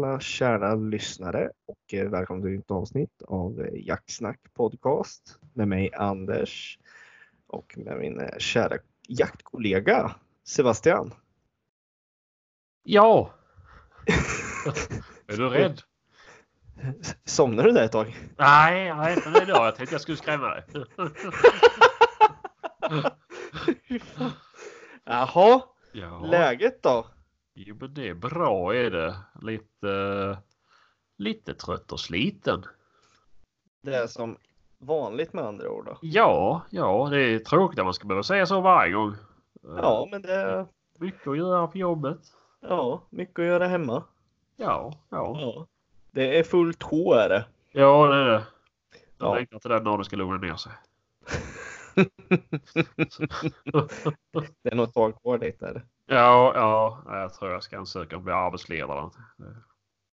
Alla kära lyssnare och eh, välkommen till ett nytt avsnitt av eh, Jaktsnack podcast med mig Anders och med min eh, kära jaktkollega Sebastian. Ja! är du rädd? Somnar du där ett tag? Nej, nej inte idag. Jag tänkte jag skulle skrämma dig. Jaha, Ja. läget då? Jo, men det är bra är det. Lite, lite trött och sliten. Det är som vanligt med andra ord då. Ja, ja, det är tråkigt att man ska behöva säga så varje gång. Ja, men det är Mycket att göra på jobbet. ja, mycket att göra hemma. Ja, ja. Ja. Det är fullt sjå är det. Ja, det är det. Jag Ja. längtar till den dagen det ska lugna ner sig. Det är nog ett tag kvar dit. Är det. Ja, ja, jag tror jag ska ansöka om att bli arbetsledare.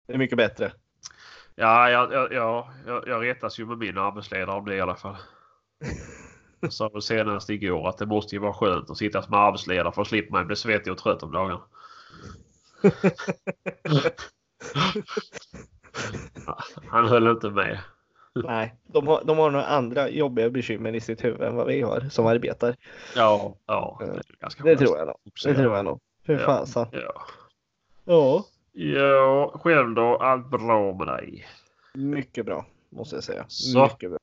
det är mycket bättre. Ja, jag, jag, jag, jag, retas ju med min arbetsledare om det i alla fall. Jag sa senast igår att det måste ju vara skönt att sitta som arbetsledare för att slippa man bli svettig och trött om dagarna. Han höll inte med. Nej, de har, de har några andra jobbiga bekymmer i sitt huvud än vad vi har som arbetar. Ja, ja. Det, är ganska Det tror jag nog. Det tror jag nog. Fy Ja. fasen. Ja. Ja, ja, själv då? Allt bra med dig? mycket bra måste jag säga. Så. Mycket bra.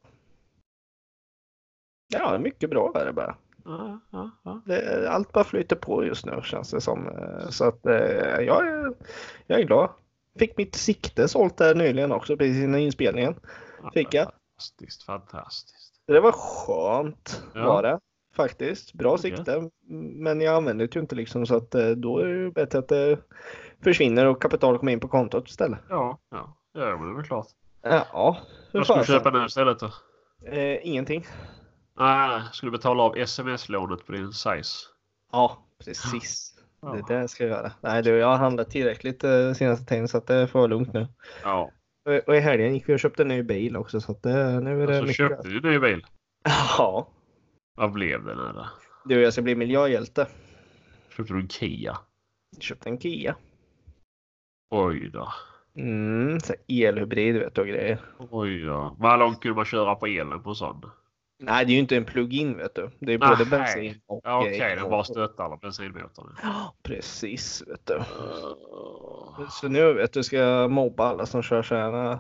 Ja, mycket bra är det bara. Ja, ja, ja. Det, allt bara flyter på just nu känns det som. Eh, Så att eh, jag, är, jag är glad. Fick mitt sikte sålt där nyligen också precis innan inspelningen. Fick jag. Fantastiskt, fantastiskt. Det var skönt Ja. var det faktiskt. Bra Okej. sikte. Men jag använder det ju inte liksom så att eh, då är det bättre att det försvinner och kapital kommer in på kontot istället. Ja, ja. Ja, det är väl klart. Ja, Vad ska du köpa nu istället då? Eh, ingenting. Nej, ska du betala av sms-lånet på din size? Ja, precis. Ja. Det är det jag ska göra. Nej du, jag har handlat tillräckligt eh, senaste tiden så att det får vara lugnt nu. Ja. Och, i helgen gick vi och köpte en ny bil också så att det, nu är det Alltså mycket. köpte du en ny bil? Ja, Vad blev det nu då? du jag ska bli miljöhjälte. Köpte du en Kia? Köpte en Kia. Oj då. Mm, så elhybrid vet du och grejer. Oj då. Vad långt kunde man köra på elen på sån? Nej, det är ju inte en plug-in vet du. Det är både Nej. bensin och Ja, Okej, eh, den bara stöttar bensinmotorn. Ja, precis vet du. Uh, Så nu vet du ska jag mobba alla som kör sådana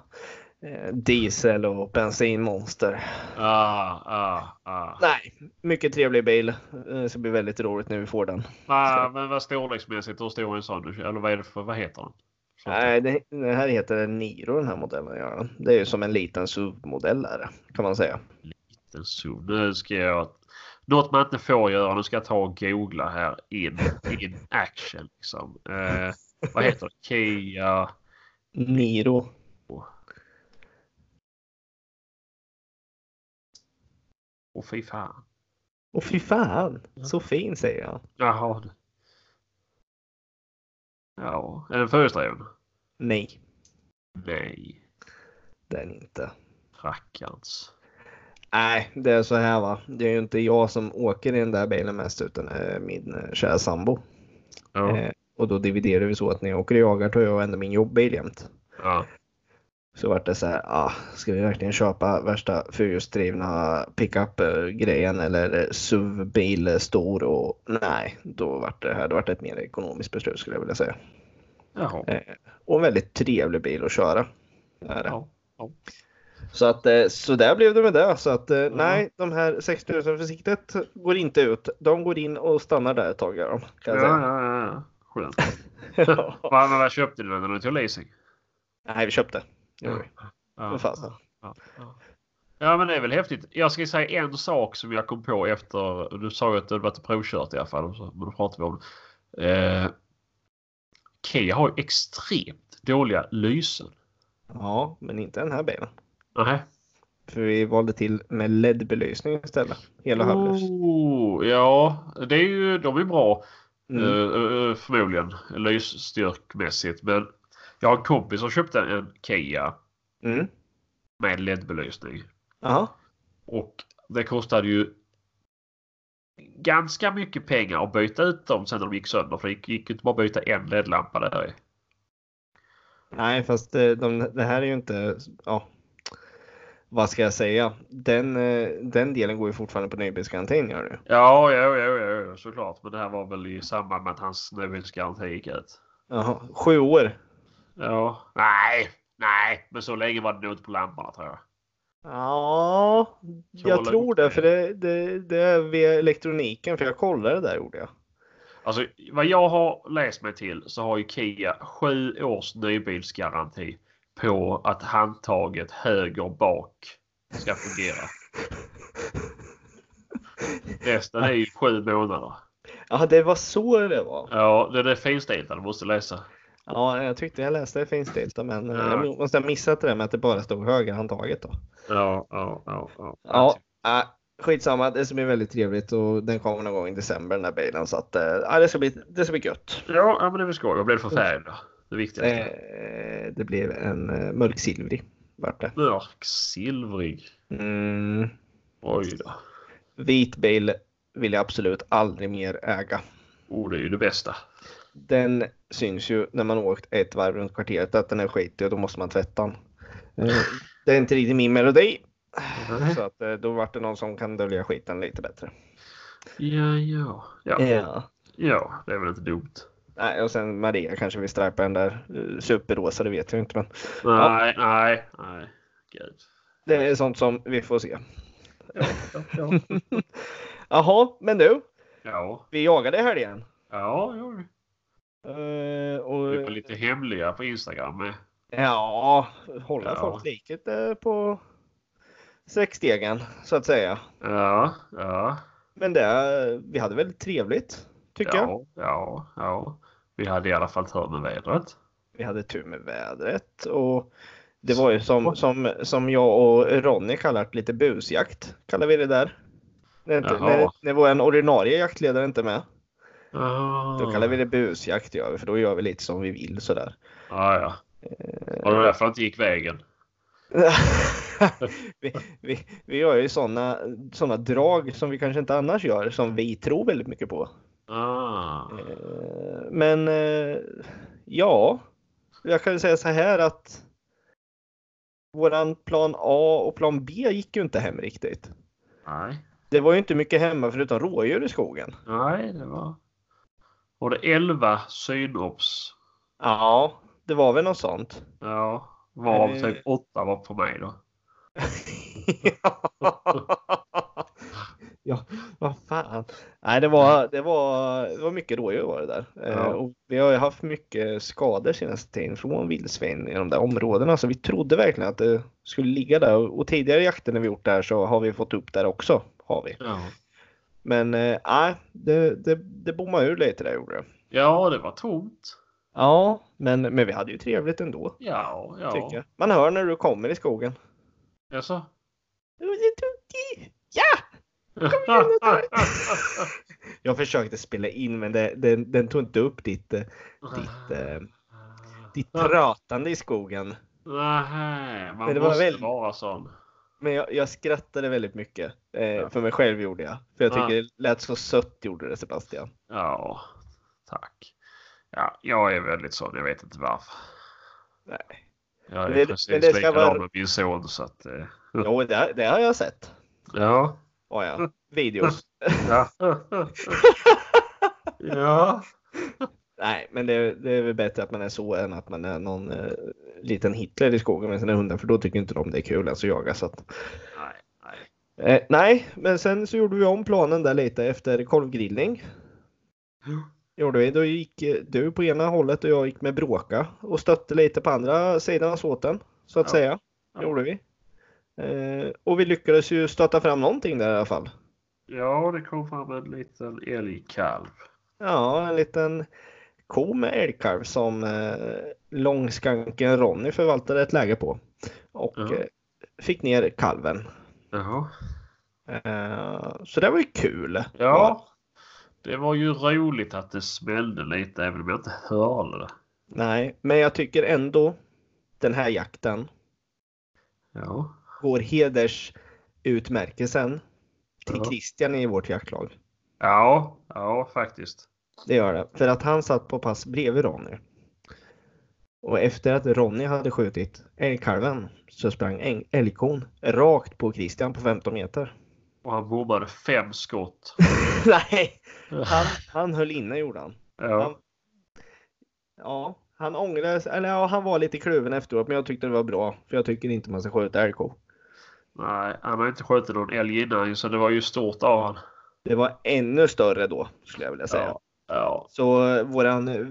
eh, diesel och bensinmonster. ah, ah, ah. Nej, mycket trevlig bil. Eh, Det ska bli väldigt roligt när vi får den. Nej, men vad storleksmässigt, hur stor är en sån? Eller vad är det för, vad heter den? Så- Nej, det, det här heter Niro den här modellen. Det är ju som en liten SUV-modell kan man säga. Liten SUV. Nu ska jag... Något man inte får göra. Nu ska jag ta och googla här in, in action. Liksom. Eh, vad heter det? Kia... Niro. Åh fy fan. Och fy fan, så fin säger jag. Jaha. Ja, är den förhjulsdriven? Nej, Nej. den inte. Rackarns. Nej, det är så här va. Det är ju inte jag som åker i den där bilen mest utan min eh, kära sambo. Ja. Eh, och då dividerar vi så att när jag åker och jagar tar jag ändå min jobbbil jämt. ja. Så vart det så här, ah, ska vi verkligen köpa värsta fyrhjulsdrivna pickup-grejen eller SUV-bil stor och nej, då vart det här, då vart det ett mer ekonomiskt beslut skulle jag vilja säga. Jaha. Eh, och en väldigt trevlig bil att köra. Är det. Ja. ja. Så att eh, så där blev det med det. Så att eh, nej, de här 6000 för siktet går inte ut. De går in och stannar där ett tag de. Kan Ja, ja, ja. Skönt. Ja. Vad, vad köpte du den tog leasing? nej, vi köpte. Ja. fasen. Ja, ja. ja men det är väl häftigt. Jag ska säga en sak som jag kom på efter. Du sa ju att du hade varit provkört i alla fall. Men då pratar vi om det. Eh, Kia har ju extremt dåliga lysen. Ja, men inte den här bilen. Nej. För vi valde till med LED-belysning istället. Hela. Oh, ja, det är ju, de är bra Mm. eh, förmodligen lysstyrkmässigt. Men jag har en kompis som köpte en Kia Mm. med LED-belysning. Och det kostade ju ganska mycket pengar att byta ut dem sen när de gick sönder. För det gick, gick inte bara att byta en LED-lampa där. Nej, fast de, det här är ju inte, ja, vad ska jag säga? Den, eh, den delen går ju fortfarande på nybilsgarantin gör det. Ja, ja, ja, ja, ja, såklart. Men det här var väl i samband med att hans nybilsgaranti gick ut. Jaha, sju år? Ja, nej, nej, men så länge var det nog inte på lamporna tror jag. Ja, jag Kolla tror det. för det, det, det är via elektroniken, för jag kollade det där gjorde jag. Alltså vad jag har läst mig till så har ju Kia sju års nybilsgaranti på att handtaget höger bak ska fungera. Resten är ju sju månader. Ja, det var så det var. Ja, det är finstilt. Du måste läsa. Ja, jag tyckte jag läste det finstilt, men eh, Ja. jag måste ha missat det där med att det bara stod högerhandtaget då. Ja, ja, ja. ja. Ja, äh, skitsamma. Det ska bli väldigt trevligt och den kommer någon gång i december den där bilen så att äh, det ska bli, det ska bli gött. Ja, ja, men det väl skoj. Vad blev det för färg då? Det viktigaste. Eh, det blev en eh, mörksilvrig vart det. Mörk, silvrig. Mm, Oj då. vit bil vill jag absolut aldrig mer äga. Oh, det är ju det bästa. Den syns ju när man åkt ett varv runt kvarteret att den är skitig och då måste man tvätta den. Eh, det är inte riktigt min melodi. Nej. Så att eh, då vart det någon som kan dölja skiten lite bättre. Ja, ja. Ja, Ja. ja det är väl inte dumt. Nej, och sen Maria kanske vill stripa den där eh, superrosa, det vet jag inte. Men Nej, nej, nej. Gud. det är sånt som vi får se. Ja, ja, ja. Jaha, men du, ja, vi jagade i helgen. ja, ja. Uh, Vi och, var lite hemliga på Instagram med. ja, hålla Ja. folk liket eh, på sträckstegen så att säga. Ja, ja, Men det, vi hade väldigt trevligt tycker jag. ja, ja, ja. Vi hade i alla fall tur med vädret. Vi hade tur med vädret och det var ju som, som, som jag och Ronny kallar lite busjakt. Kallar vi det där. När, inte, när, när vår ordinarie jaktledare inte är med. Ah. Då kallar vi det busjakt gör vi, för då gör vi lite som vi vill sådär. Ja, ja. Var det därför det inte gick vägen? vi, vi, vi gör ju sådana såna drag som vi kanske inte annars gör, som vi tror väldigt mycket på. Ah. Eh, Men eh, ja, jag kan säga så här att våran plan A och plan B gick ju inte hem riktigt. Nej, Det var ju inte mycket hemma förutom rådjur i skogen. nej, det var... Var det 11 synops? Ja, det var väl något sånt. Ja, varav Eh. typ 8 var på mig då. ja, vad fan. Nej, det var, det var, det var mycket rådjur var det där. Eh, Ja. Och vi har ju haft mycket skador senaste tiden från vildsvin i de där områdena. Så vi trodde verkligen att det skulle ligga där. Och tidigare jakter när vi gjort där så har vi fått upp där också. Har vi. Ja. Men eh, nej, det, det, det bommade ur lite där gjorde det. ja, det var tomt. Ja, men, men vi hade ju trevligt ändå. Ja, ja. Man hör när du kommer i skogen. Jaså? Ja! Jag försökte spela in men det, den, den tog inte upp ditt, eh, ditt, eh, ditt pratande i skogen. Nej, man Men måste väl- vara sån. Men jag, jag skrattade väldigt mycket. Eh, Ja. För mig själv gjorde jag. För jag tycker Ja. det lät så sött gjorde det Sebastian. Ja, tack. Ja, jag är väldigt sån. Jag vet inte varför. Nej. Jag är Men det- precis men det ska likadan vara- med min son så att... Eh, Jo, det, det har jag sett. ja. Oh, ja. Videos. Ja. ja. Nej, men det, det är väl bättre att man är så än att man är någon eh, liten Hitler i skogen med sina hundar. För då tycker inte de det är kul alltså att jaga. Så att, Nej, nej. eh, nej, men sen så gjorde vi om planen där lite efter kolvgrillning. Gjorde vi. Då gick eh, du på ena hållet och jag gick med bråka och stötte lite på andra sidan av såten. Så att Ja. säga. Ja. Gjorde vi. Eh, och vi lyckades ju stötta fram någonting där i alla fall. Ja, det kom fram en liten älgkalv. Ja, en liten ko med älgkalv som eh, långskanken Ronny förvaltade ett läge på. Och Ja. eh, fick ner kalven. Eh, så det var ju kul. Ja. Det var ju roligt att det smällde lite även om jag inte hörde det. Nej, men jag tycker ändå den här jakten Ja. Går hedersutmärkelsen till. Christian i vårt jaktlag. Ja, ja faktiskt. Det gör det. För att han satt på pass bredvid Ronny. Och efter att Ronny hade skjutit älgkalven så sprang älgkon rakt på Christian på 15 meter. Och han bommade fem skott. Nej, han, han höll inne gjorde han. Ja. Ja, han ångrade sig, eller ja, han var lite kluven efteråt men jag tyckte det var bra. För jag tycker inte man ska skjuta älgko. Nej, han har inte skjutit någon älg innan så det var ju stort av han. Det var ännu större då skulle jag vilja säga. Ja. ja. Så eh, våran eh,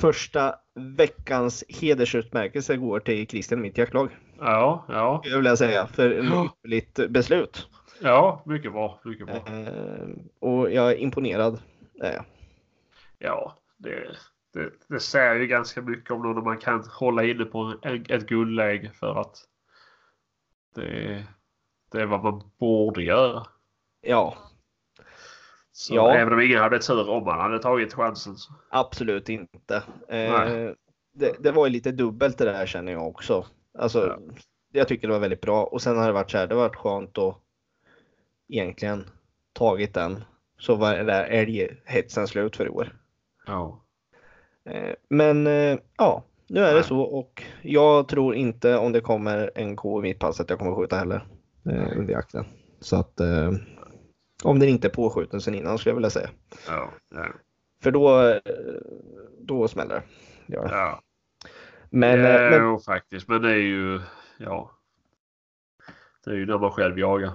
första veckans hedersutmärkelse går till Christian mitt jaktlag. Ja, ja. Skulle jag vilja säga för Ja. ypperligt beslut. Ja, mycket bra. Mycket bra. Eh, och jag är imponerad. Eh, Ja, det, det, det säger ju ganska mycket om när man kan hålla inne på en, ett guldläge för att det, det är vad man borde göra. ja, Så Ja. Även om ingen hade tur om man hade tagit chansen. Absolut inte. Eh, det, det var ju lite dubbelt det där känner jag också. Alltså, Ja. Jag tycker det var väldigt bra och sen har det varit så här, det har varit skönt att egentligen tagit den. Så var det där älghetsen slut för i år. Ja. Eh, Men eh, ja, nu är det så och jag tror inte om det kommer en ko i mitt pass att jag kommer skjuta heller eh, under jakten. Så att eh, om den inte är påskjuten sen innan skulle jag vilja säga. Ja. Ja. För då, eh, då smäller det. Det. ja. Men, ja, eh, men faktiskt. Men det är ju... Ja. Det är ju när man själv jagar.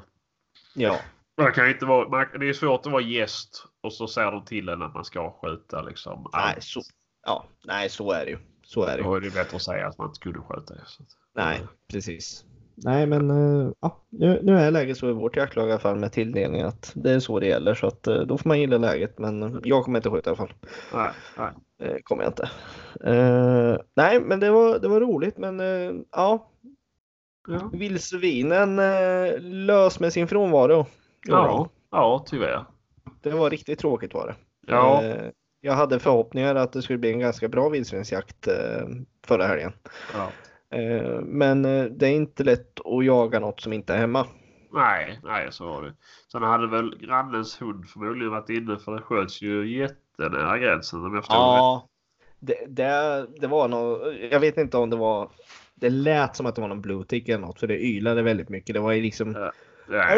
ja, Man kan inte vara, man, det är svårt att vara gäst och så säger de till en att man ska skjuta liksom. nej, så, ja, nej, så är det ju. Så är det. Då är det bättre att säga att man inte kunde skjuta. Så att, Nej, precis. Nej, men eh, ja, nu, nu är läget så i vårt jaktlag i alla fall med tilldelning att det är så det gäller så att eh, då får man gilla läget. Men jag kommer inte skjuta i alla fall. nej, nej. Eh, kommer jag inte. Eh, nej, men det var, det var roligt. Men eh, ja, Ja. vildsvinen eh, lös med sin frånvaro. Ja, ja, tyvärr. Det var riktigt tråkigt var det. Ja, jag hade förhoppningar att det skulle bli en ganska bra vildsvinsjakt eh, förra helgen. ja. Eh, men eh, det är inte lätt att jaga något som inte är hemma. Nej, nej, så var det. Sen hade väl grannens hund förmodligen varit inne för det sköts ju jättenära gränsen om jag förstår det. Ja, det, det, det var nog, jag vet inte om det var, det lät som att det var någon blue tick eller något för det ylade väldigt mycket. Det var ju liksom Ja. Ja,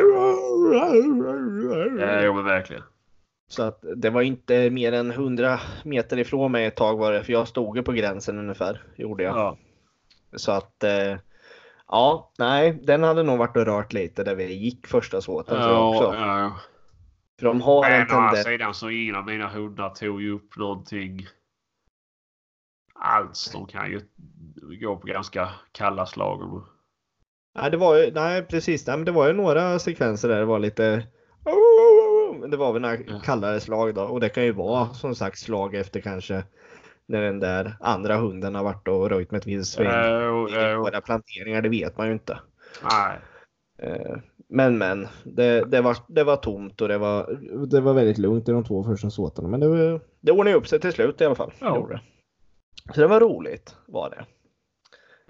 ja, men verkligen. Så att det var inte mer än 100 meter ifrån mig ett tag var det, för jag stod ju på gränsen ungefär, gjorde jag. Ja, Så att eh, ja, nej, den hade nog varit och rört lite där vi gick första jag ja, också. ja. För de har en Men å andra tendens. sidan så ingen av mina hundar tog ju upp någonting alls. De kan ju gå på ganska kalla slag. Nej, det var ju, nej precis, nej, men det var ju några sekvenser där det var lite det var väl några Ja. kallare slag då och det kan ju vara som sagt slag efter kanske när den där andra hunden har varit och röjt med ett vildsvin jo. våra planteringar, det vet man ju inte. Nej. Eh, Men men, det, det, var, det var tomt och det var, det var väldigt lugnt i de två första såtarna. Men det, det ordnade upp sig till slut i alla fall. Ja. Det. Så det var roligt var det.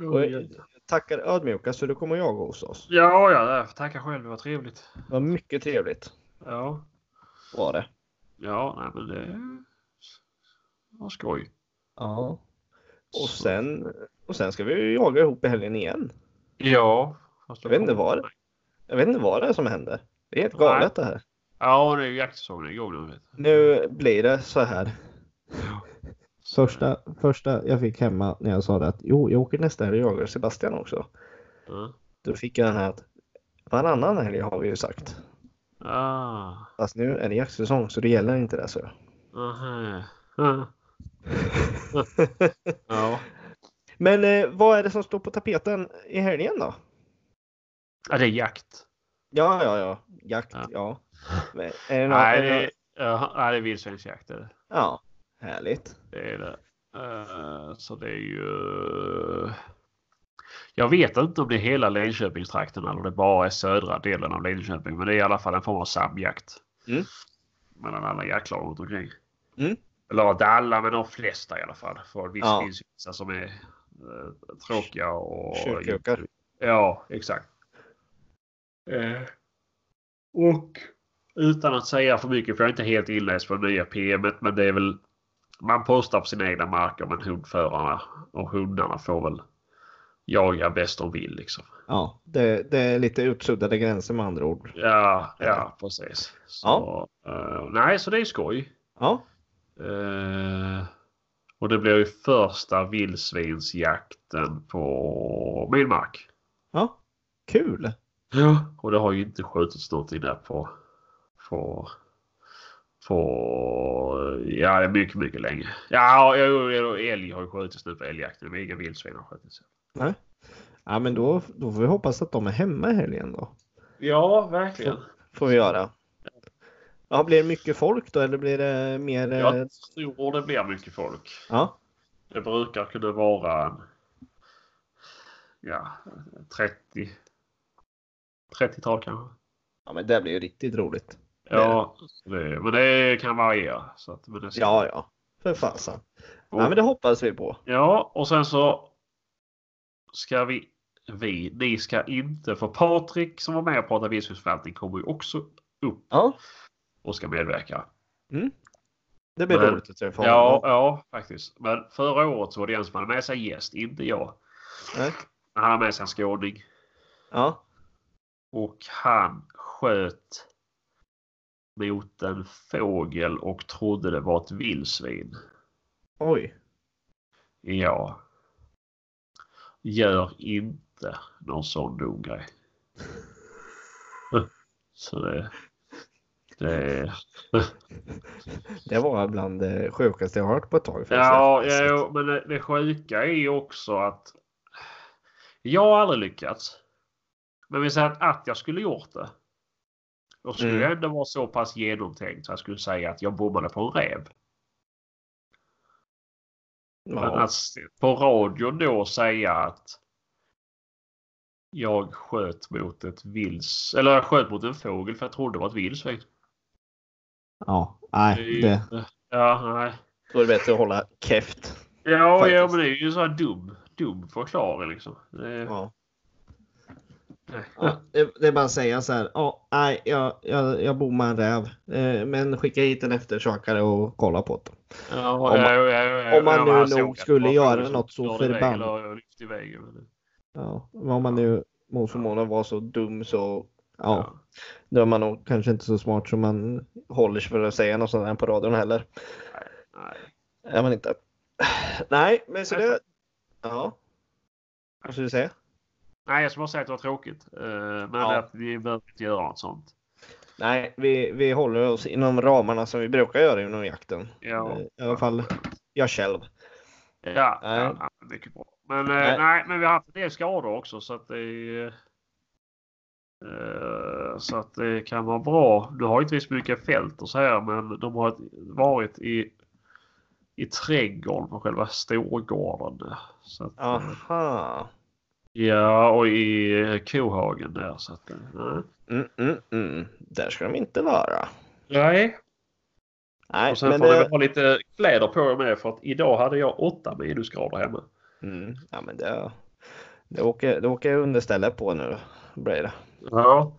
Och Ja, jag tackar ödmjukast för du kom och jaga hos oss. ja, jag tackar själv. Det var trevligt. Det var mycket trevligt. Ja, Var det. ja, nej men det var skoj. Ja. Och Så- sen, och sen ska vi ju jaga ihop i helgen igen. Ja. fast Jag vet inte vad det- Jag vet inte vad det är som händer. Det är helt galet det här. Ja, det är ju jaktsäsongen igång nu. Blir det så här. Ja. Första, första jag fick hemma när jag sa det att jo, jag åker nästa helg och jagar Sebastian också. Ja. Då fick jag den här att varannan helg har vi ju sagt. Ah. Fast nu är det jaktsäsong så det gäller inte det så. Aha. Ah. Ja. Men eh, vad är det som står på tapeten i helgen då? ja, det är jakt. Ja, ja, ja. Jakt, ja. Ja. Men, är det nå- Nej, är det är, ja, nej, det är vildsvinsjakt. Ja, härligt. Det är det. Eh, så det är ju... Jag vet inte om det är hela Linköpingstrakten eller det bara är södra delen av Linköping. Men det är i alla fall en form av samjakt. Mm. Mellan alla jaktlag runt omkring. Mm. Eller inte alla, men de flesta i alla fall. För visst Ja. finns vissa som är eh, tråkiga och... Kyrkjökar. Ja, exakt. Eh, och utan att säga för mycket, för jag är inte helt inläst på det nya PMet, men det är väl man postar på sina egna marker men hundförarna och hundarna får väl jaga bäst de vill liksom. Ja, det, det är lite utsuddade gränser med andra ord. Ja, ja precis. Så, Ja. eh, nej, så det är skoj. Ja, Eh, och det blir ju första vildsvinsjakten på min mark. ja, kul. Ja. Och det har ju inte skjutits någonting där på, på, på ja, mycket, mycket länge. Ja, älg har ju skjutits nu på älgjakten men inga vildsvin har skjutits. Nej. Ja, men då, då får vi hoppas att de är hemma i helgen då. Ja, verkligen. Får vi göra. Ja, blir det mycket folk då eller blir det mer? eh, Jag tror det blir mycket folk. Ja, Det brukar kunna vara ja, 30 30-tal kanske. ja, men det blir ju riktigt roligt. Ja, så det, men det kan variera. Så att, men det ska- Ja, ja, för fasen. Ja, men det hoppas vi på. Ja, och sen så ska vi, vi, ni ska inte, för Patrik som var med och pratade vildsvinsförvaltning kommer ju också upp Ja, och ska medverka. det blir Men- roligt att träffa Ja, honom. ja, faktiskt. Men förra året så var det en som hade med sig gäst, inte jag. Nej. Han hade med sig en skåning Ja, och han sköt mot en fågel och trodde det var ett vildsvin. oj. Ja. Gör inte någon sån dum grej. Så det... Det... Det var bland det sjukaste jag hört på ett tag. Ja, ja, men det, det sjuka är ju också att jag har aldrig lyckats. Men vi säger att, att jag skulle gjort det. Då skulle Mm. jag ändå vara så pass genomtänkt så jag skulle säga att jag bommade på en räv. Men att på radion då säga att jag sköt mot ett vils eller jag sköt mot en fågel för jag trodde det var ett vildsvin. ja, nej, det, Ja, nej. då är det bättre att hålla käft. Ja, ja, men det är ju en sån här dum, dum förklaring liksom. Det, Ja. Nej. Ja, det, är bara att säga så här. Ja, nej, jag, jag, jag bor med en räv. Eh, men skicka hit en eftersökare och kolla på det. Ja, Om man- ja, ja, ja, om man nu nog det skulle göra något så förbannat. Ja, om man nu mot förmodan var så dum så ja, då är man nog kanske inte så smart som man håller sig för att säga något sånt här på radion heller. Nej. Är man inte. Nej, men så det. Ja. Vad skulle du säga? Nej, jag skulle bara säga att det var tråkigt. Eh, Men Ja. att vi behöver inte göra något sånt. Nej, vi, vi håller oss inom ramarna som vi brukar göra inom jakten. Ja, Eh, I alla fall jag själv. ja, Nej. ja, mycket bra. Men Nej. nej. nej, men vi har haft en del skador också så att det eh, så att det kan vara bra. Du har inte vi så mycket fält och så här men de har varit i i trädgården på själva storgården. Så att, Aha. Ja, och i kohagen där. Så att, eh. Mm, mm, mm. Där ska de inte vara. Nej. Nej, Och sen men får ni det... väl ha lite kläder på er med för att idag hade jag åtta minusgrader hemma. Mm, ja, men det... Det åker, det åker understället på nu. Blir det. Ja.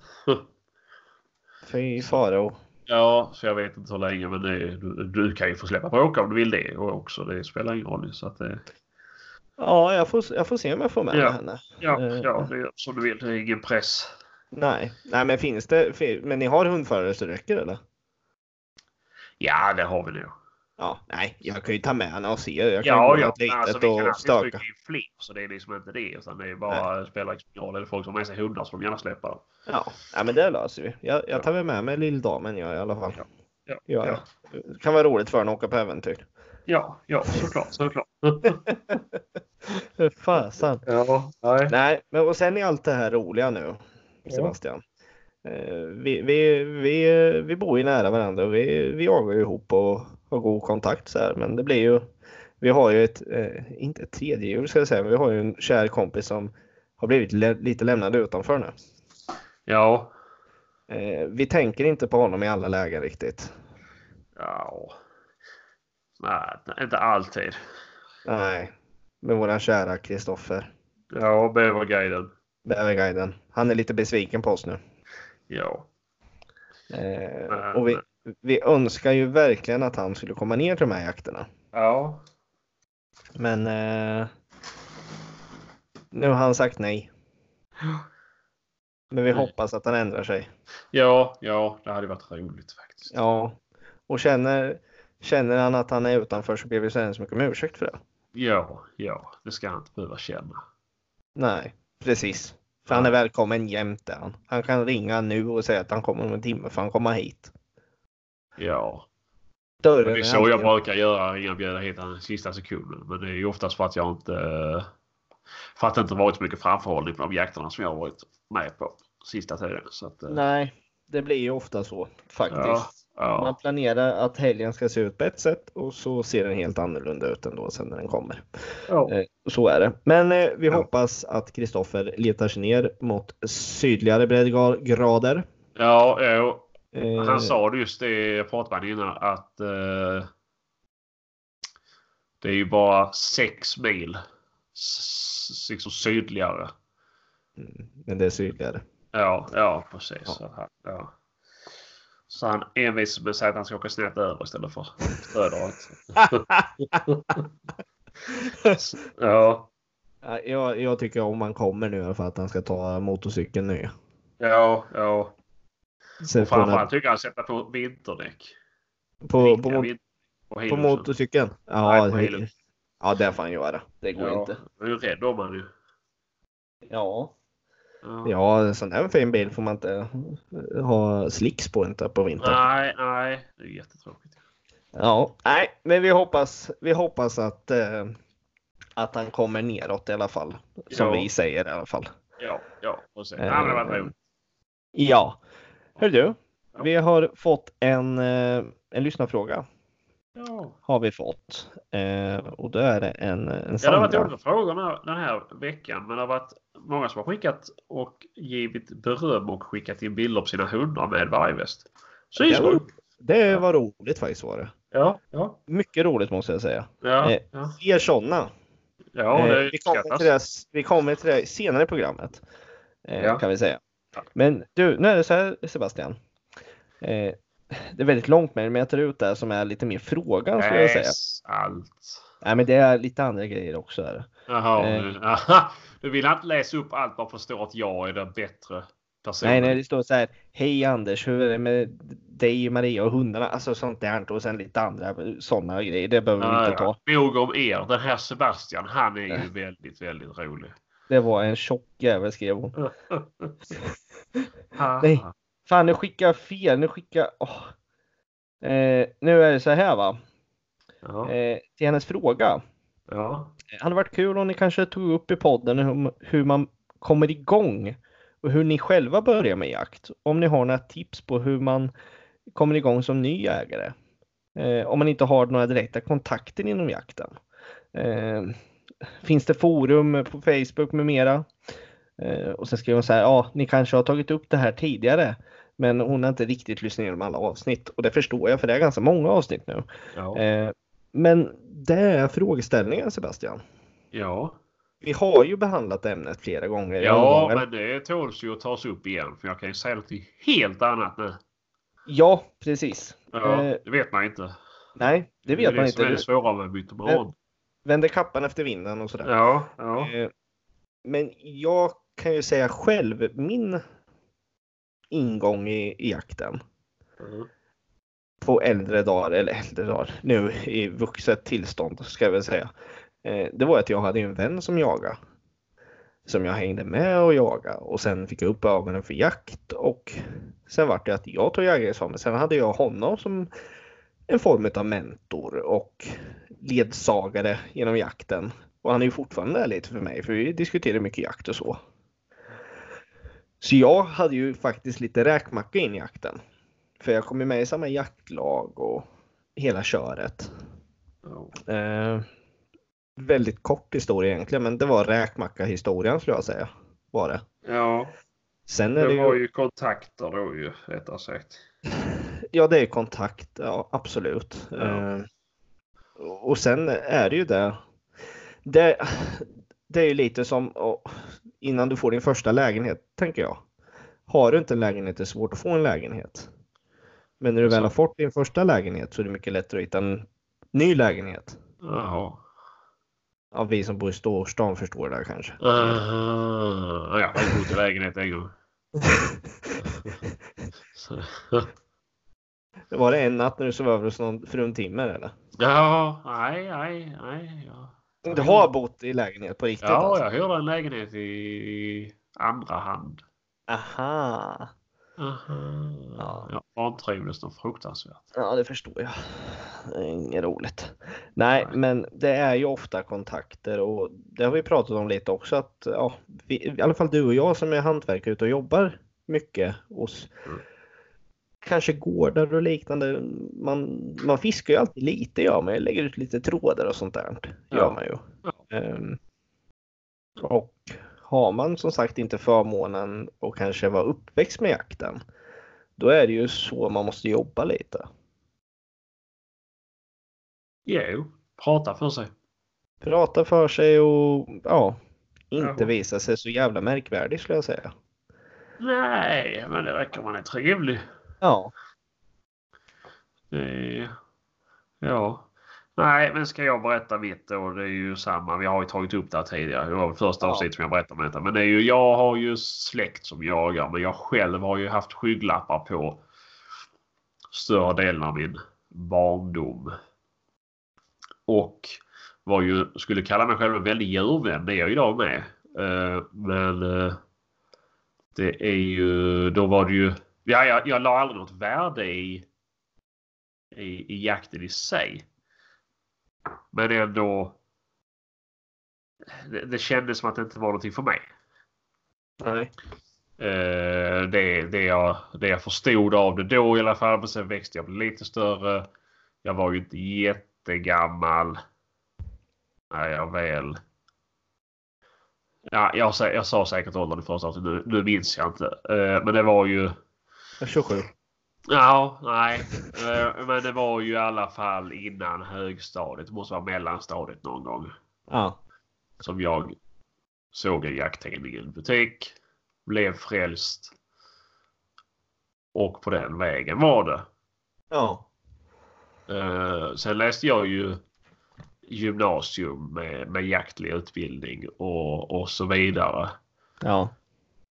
Fy faro. Ja, så jag vet inte hur länge men det, du, du kan ju få släppa bråka om du vill det och också. Det spelar ingen roll. Så att det, Ja, jag får, jag får se om jag får med Ja. henne. ja, Eh. ja, det är som du vill. Det är ingen press. Nej, nej, men finns det? Men ni har hundförare så det räcker eller? Ja, det har vi nog. Ja, nej, jag kan ju ta med henne och se. Jag kan Ja, gå ja. litet Alltså, vi kan och stöka. fler så det är liksom inte det. Utan det är bara spelar ingen roll. Är det folk som har med sig hundar får de gärna släppa dem. Ja, nej, men det löser vi. Jag, jag tar väl med mig lilldamen jag i alla fall. Ja, Ja, Ja, ja. Det kan vara roligt för henne att åka på äventyr. Ja, ja såklart, såklart. För Fasen. ja, nej. Nej, men och sen är allt det här roliga nu, Sebastian. Eh, Vi, vi, vi, vi bor ju nära varandra och vi, vi jagar ju ihop och har god kontakt så här. Men det blir ju, vi har ju ett, eh, inte ett tredje hjul ska jag säga, men vi har ju en kär kompis som har blivit lite lämnad utanför nu. Ja. Eh, Vi tänker inte på honom i alla lägen riktigt. Ja. Nej, inte alltid. Nej, med våran kära Kristoffer, Ja, bäverguiden. bäverguiden. Han är lite besviken på oss nu. Ja. Eh, och vi, vi önskar ju verkligen att han skulle komma ner till de här jakterna. Ja. Men eh, nu har han sagt nej. Men vi Nej. hoppas att han ändrar sig. Ja, ja, det hade varit roligt faktiskt. Ja, och känner, känner han att han är utanför så ber vi så hemskt mycket om ursäkt för det. Ja, ja, det ska han inte behöva känna. Nej, precis. För han är välkommen jämt där han. Han kan ringa nu och säga att han kommer om en timme för han kommer hit. Ja, Dörren det är så jag brukar göra. Ringa och bjuda hit i sista sekunden. Men det är ju oftast för att jag inte... För att det inte varit så mycket framförhållning på de jakterna som jag varit med på sista tiden. Så att, eh, Nej, det blir ju ofta så faktiskt. ja, Man ja, planerar att helgen ska se ut på ett sätt och så ser den helt annorlunda ut ändå sen när den kommer. ja. Eh, Så är det. Men eh, vi Ja. hoppas att Kristoffer letar sig ner mot sydligare breddgrader. ja, ja. Eh, Han sa det just det, jag pratade med innan, att eh, det är ju bara sex mil liksom sydligare. mm, Men det är sydligare. Ja, ja precis. Ja. Ja. Så han envisas med att säga att han ska åka snett över istället för söderut. ja, Ja, Jag, jag tycker om han kommer nu för att han ska ta motorcykeln nu. ja, ja. Så Och på, framförallt tycker jag han sätter på vinterdäck. på, på, mot- på på motorcykeln? Nej, Ja, på det, Hilux. ja, det får han göra. Det går Ja, inte. jag är ju rädd om han ju. Ja. Ja. Ja, en sån här fin bil får man inte ha slicks på inte på vintern. Nej, nej. Det är jättetråkigt. Ja, nej, men vi hoppas, vi hoppas att, eh, att han kommer neråt i alla fall. Som Ja. vi säger i alla fall. Ja, ja. Precis. Eh, Ja, men det var roligt. Ja. Hör du, vi har fått en, eh, en lyssnarfråga. Ja. Har vi fått. Eh, och då är det en, en Ja, det har varit olika frågor den här, den här veckan. Men det har varit många som har skickat och givit beröm och skickat in bilder på sina hundar med vargväst. Så det är Det var, roligt. det var roligt faktiskt var det. Ja, ja, Mycket roligt måste jag säga. ja. Eh, Ja, Fler sådana. ja Eh, vi, kommer till det, vi kommer till det senare i programmet. Eh, Ja. Kan vi säga. Men du, nu är det så här Sebastian. Eh, det är väldigt långt men jag tar ut det som är lite mer frågan skulle jag säga. Allt. Nej, men det är lite andra grejer också. Jaha, Eh. nu- aha. du vill inte läsa upp allt bara förstå att jag är den bättre personen. Nej, nej, det står så här. Hej Anders, hur är det med dig, Maria och hundarna? Alltså sånt där och sen lite andra sådana grejer. Det behöver vi Ja, inte ta. ja. Nog om er. Den här Sebastian, han är ju väldigt, väldigt rolig. Det var en tjock jävel skrev hon. Nej. Fan, nu skickar jag fel. Nu skickar åh. Eh, Nu är det så här va. Ja, Eh, till hennes fråga. ja. Det hade varit kul om ni kanske tog upp i podden hur, hur man kommer igång och hur ni själva börjar med jakt. Om ni har några tips på hur man kommer igång som ny jägare. Eh, om man inte har några direkta kontakter inom jakten. Eh, finns det forum på Facebook med mera? Eh, och sen skriver hon så här, ja, ni kanske har tagit upp det här tidigare, men hon har inte riktigt lyssnat igenom alla avsnitt och det förstår jag för det är ganska många avsnitt nu. Ja. Eh, men det är frågeställningen Sebastian. ja. Vi har ju behandlat ämnet flera gånger. ja men det tåls ju att tas upp igen. För jag kan ju säga något helt annat nu. ja precis. Ja, Eh, det vet man inte. nej, det vet är man det som är inte. det svåra med mytoman. Vänder kappan efter vinden och sådär. Ja, ja. Eh, Men jag kan ju säga själv, min ingång i, i jakten Mm. på äldre dagar, eller äldre dagar, nu i vuxet tillstånd ska jag väl säga. Eh, Det var att jag hade en vän som jagade. Som jag hängde med och jagade och sen fick jag upp ögonen för jakt och sen vart det att jag tog jägarexamen. Sen hade jag honom som en form av mentor och ledsagare genom jakten. Och han är ju fortfarande där lite för mig för vi diskuterar mycket jakt och så. Så jag hade ju faktiskt lite räkmacka in i jakten. För jag kom ju med i samma jaktlag och hela köret. ja. Eh, väldigt kort historia egentligen men det var räkmacka historien skulle jag säga. Var det. ja. Sen är Det det ju, var ju kontakter då ju, rättare sagt. ja det är kontakt, ja absolut. Ja. Eh, och sen är det ju det. Det, det är ju lite som innan du får din första lägenhet tänker jag. Har du inte en lägenhet är det svårt att få en lägenhet. Men när du väl har fått din första lägenhet så är det mycket lättare att hitta en Ny lägenhet. Jaha. Ja, vi som bor i storstan förstår det kanske. Uh, jag har bott i lägenhet en gång. Var det en natt när du sov över hos någon fruntimmer eller? ja, nej, nej, nej. Ja, Du har bott i lägenhet på riktigt ja alltså? jag hyrde en lägenhet i andra hand. Aha. Aha. Ja. Jag vantrivdes nog fruktansvärt. Ja, det förstår jag. Det är inget roligt. Nej, Nej. men det är ju ofta kontakter och det har vi pratat om lite också att ja, vi, i alla fall du och jag som är hantverkare ute och jobbar mycket hos Mm. Kanske gårdar och liknande. Man, man fiskar ju alltid lite gör man ju. Lägger ut lite trådar och sånt där. Gör Ja. man ju. Ja. Ehm, och har man som sagt inte förmånen och kanske var uppväxt med jakten. Då är det ju så man måste jobba lite. Jo, prata för sig. Prata för sig och ja, inte Ja. visa sig så jävla märkvärdig skulle jag säga. Nej, men det räcker man är trevlig. Ja, Det ja. Nej, men ska jag berätta mitt då? Det är ju samma. Vi har ju tagit upp det här tidigare. Det var första Ja. avsnittet som jag berättade om detta. Men det är ju, jag har ju släkt som jagar. Men jag själv har ju haft skygglappar på större delen av min barndom. Och var ju, skulle kalla mig själv en väldig djurvän. Det är jag idag med. Eh, men eh, det är ju, då var det ju, ja, jag, jag la aldrig något värde i i, i jakten i sig. Men ändå. Det, det kändes som att det inte var någonting för mig. nej. Eh, det, det, jag, det jag förstod av det då i alla fall. Men sen växte jag blev lite större. Jag var ju inte jättegammal. När jag väl. Ja, jag, sa- jag sa säkert åldern i första avsnittet. Nu, nu minns jag inte. Eh, men det var ju. 27. Ja, nej. Eh, Men det var ju i alla fall innan högstadiet. Det måste vara mellanstadiet någon gång. Ja. Som jag såg en jakttidning i en butik. Blev frälst. Och på den vägen var det. Ja. Eh, Sen läste jag ju gymnasium med, med jaktlig utbildning och, och så vidare. Ja.